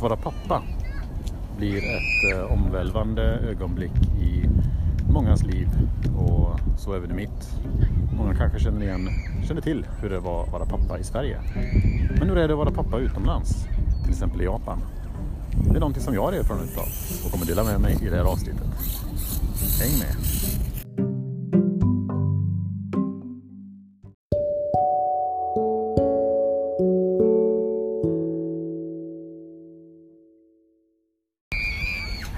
Att vara pappa blir ett eh, omvälvande ögonblick i mångas liv och så även i mitt. Många kanske känner, igen, känner till hur det var att vara pappa i Sverige. Men hur är det att vara pappa utomlands? Till exempel i Japan. Det är någonting som jag har erfarenhet av och kommer dela med mig i det här avsnittet. Häng med!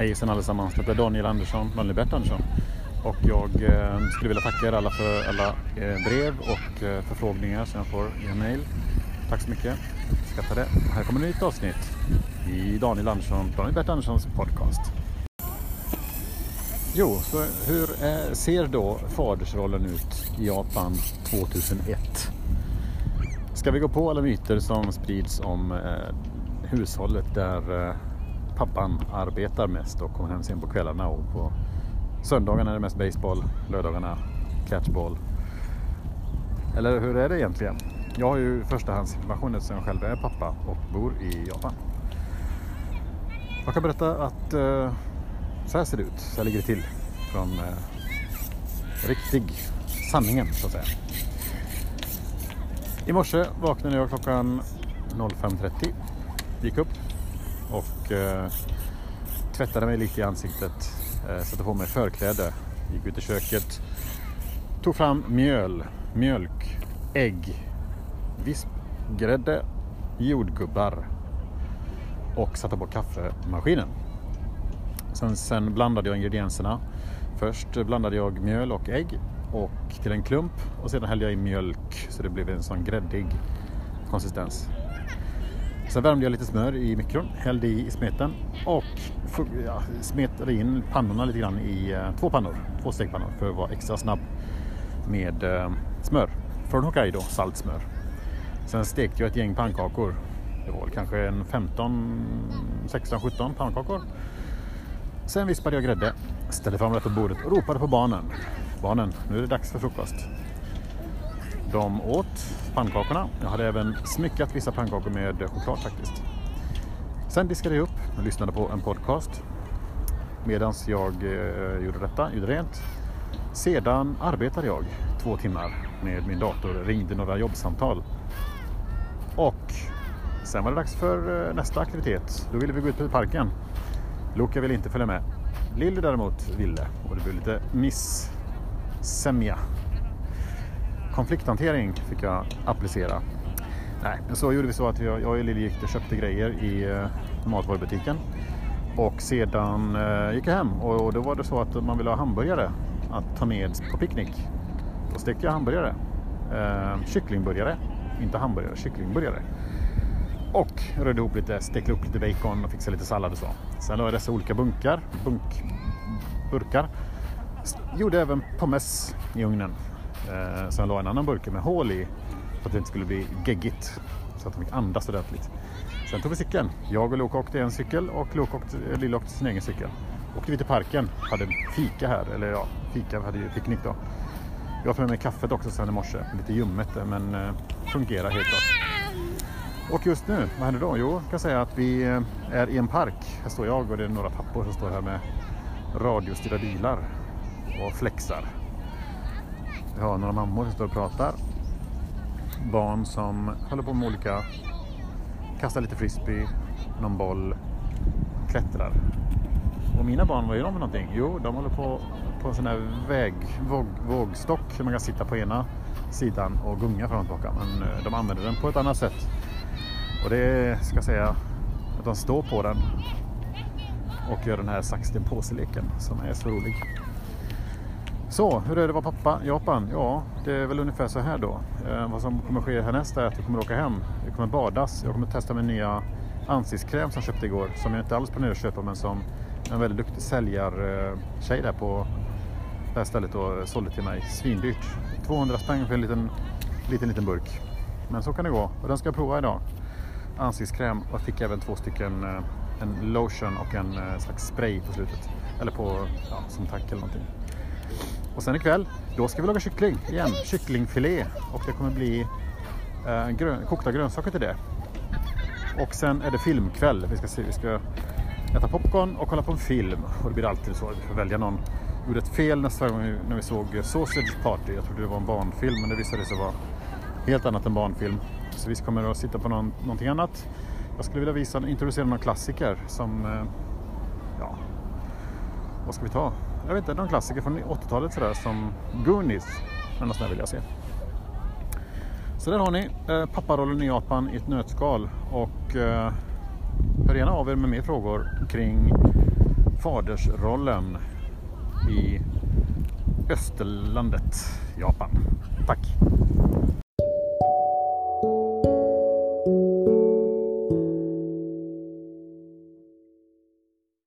Hejsan allesammans, det är Daniel Andersson, Daniel Bert Andersson. Och jag eh, skulle vilja tacka er alla för alla eh, brev och eh, förfrågningar som jag får i mail. Tack så mycket, skattar det. Och här kommer ett nytt avsnitt i Daniel Andersson, Daniel Bert Anderssons podcast. Jo, så hur eh, ser då fadersrollen ut i Japan 2001? Ska vi gå på alla myter som sprids om eh, hushållet där eh, pappan arbetar mest och kommer hem sen på kvällarna och på söndagarna är det mest baseball, lördagarna catchball. Eller hur är det egentligen? Jag har ju förstahandsinformation eftersom jag själv är pappa och bor i Japan. Jag kan berätta att eh, så här ser det ut, så här ligger det till från eh, riktig sanningen så att säga. I morse vaknade jag klockan 05.30, gick upp och eh, tvättade mig lite i ansiktet, eh, satte på mig förkläde, gick ut i köket, tog fram mjöl, mjölk, ägg, vispgrädde, jordgubbar och satte på kaffemaskinen. Sen, sen blandade jag ingredienserna. Först blandade jag mjöl och ägg och till en klump och sedan hällde jag i mjölk så det blev en sån gräddig konsistens. Sen värmde jag lite smör i mikron, hällde i smeten och ja, smetade in pannorna lite grann i eh, två pannor, två stekpannor för att vara extra snabb med eh, smör. Från Hokkaido, saltsmör. Sen stekte jag ett gäng pannkakor. Det var kanske en 15, 16, 17 pannkakor. Sen vispade jag grädde, ställde fram det på bordet och ropade på barnen. Barnen, nu är det dags för frukost. De åt pannkakorna. Jag hade även smyckat vissa pannkakor med choklad faktiskt. Sen diskade jag upp och lyssnade på en podcast medan jag eh, gjorde detta, gjorde rent. Sedan arbetade jag två timmar med min dator, ringde några jobbsamtal. Och sen var det dags för eh, nästa aktivitet. Då ville vi gå ut på parken. Loka ville inte följa med. Lilly däremot ville och det blev lite missämja konflikthantering fick jag applicera. Nej, men så gjorde vi så att jag, jag och Lili gick och köpte grejer i eh, matvarubutiken. Och sedan eh, gick jag hem och, och då var det så att man ville ha hamburgare att ta med på picknick. Då stekte jag hamburgare. Eh, kycklingburgare, inte hamburgare, kycklingburgare. Och rörde ihop lite, stekte upp lite bacon och fixade lite sallad och så. Sen la jag dessa olika bunkar, bunk, burkar. Gjorde även pommes i ugnen Eh, sen la en annan burk med hål i för att det inte skulle bli geggigt. Så att de fick andas ordentligt. Sen tog vi cykeln. Jag och Loke åkte en cykel och Loke åkte, eh, Lille åkte sin egen cykel. Åkte vi till parken, hade fika här, eller ja, fika, vi hade ju picknick då. Jag tog med mig kaffet också sen i morse, lite ljummet eh, men eh, fungerar helt klart. Och just nu, vad händer då? Jo, jag kan säga att vi eh, är i en park. Här står jag och det är några pappor som står här med radiostyrda bilar och flexar. Vi har några mammor som står och pratar. Barn som håller på med olika, kastar lite frisbee, någon boll, klättrar. Och mina barn, vad gör de för någonting? Jo, de håller på på en sån här väg, våg, vågstock som man kan sitta på ena sidan och gunga fram och tillbaka. Men eh, de använder den på ett annat sätt. Och det ska jag säga att de står på den och gör den här saxten påse-leken som är så rolig. Så, hur är det att vara pappa i Japan? Ja, det är väl ungefär så här då. Eh, vad som kommer ske härnäst är att vi kommer åka hem. Vi kommer badas. Jag kommer testa min nya ansiktskräm som jag köpte igår. Som jag inte alls planerar att köpa men som en väldigt duktig säljartjej där på det här stället då sålde till mig. Svindyrt. 200 spänn för en liten, liten, liten burk. Men så kan det gå. Och den ska jag prova idag. Ansiktskräm och jag fick även två stycken eh, en lotion och en eh, slags spray på slutet. Eller på, ja, som tack eller någonting. Och sen ikväll, då ska vi laga kyckling igen. Kycklingfilé och det kommer bli eh, grön, kokta grönsaker till det. och sen är det filmkväll. Vi ska, se, vi ska äta popcorn och kolla på en film. Och det blir alltid så vi får välja någon. Vi gjorde ett fel nästa gång när vi såg Sausage Party. Jag trodde det var en barnfilm men det visade sig vara helt annat än barnfilm. Så vi kommer att sitta på någon, någonting annat. Jag skulle vilja visa, introducera några klassiker som, eh, ja, vad ska vi ta? Jag vet inte, någon klassiker från 80-talet sådär som Goonies. Den något sånt vill jag se. Så där har ni eh, papparollen i Japan i ett nötskal och eh, hör gärna av er med mer frågor kring fadersrollen i Österlandet, Japan. Tack!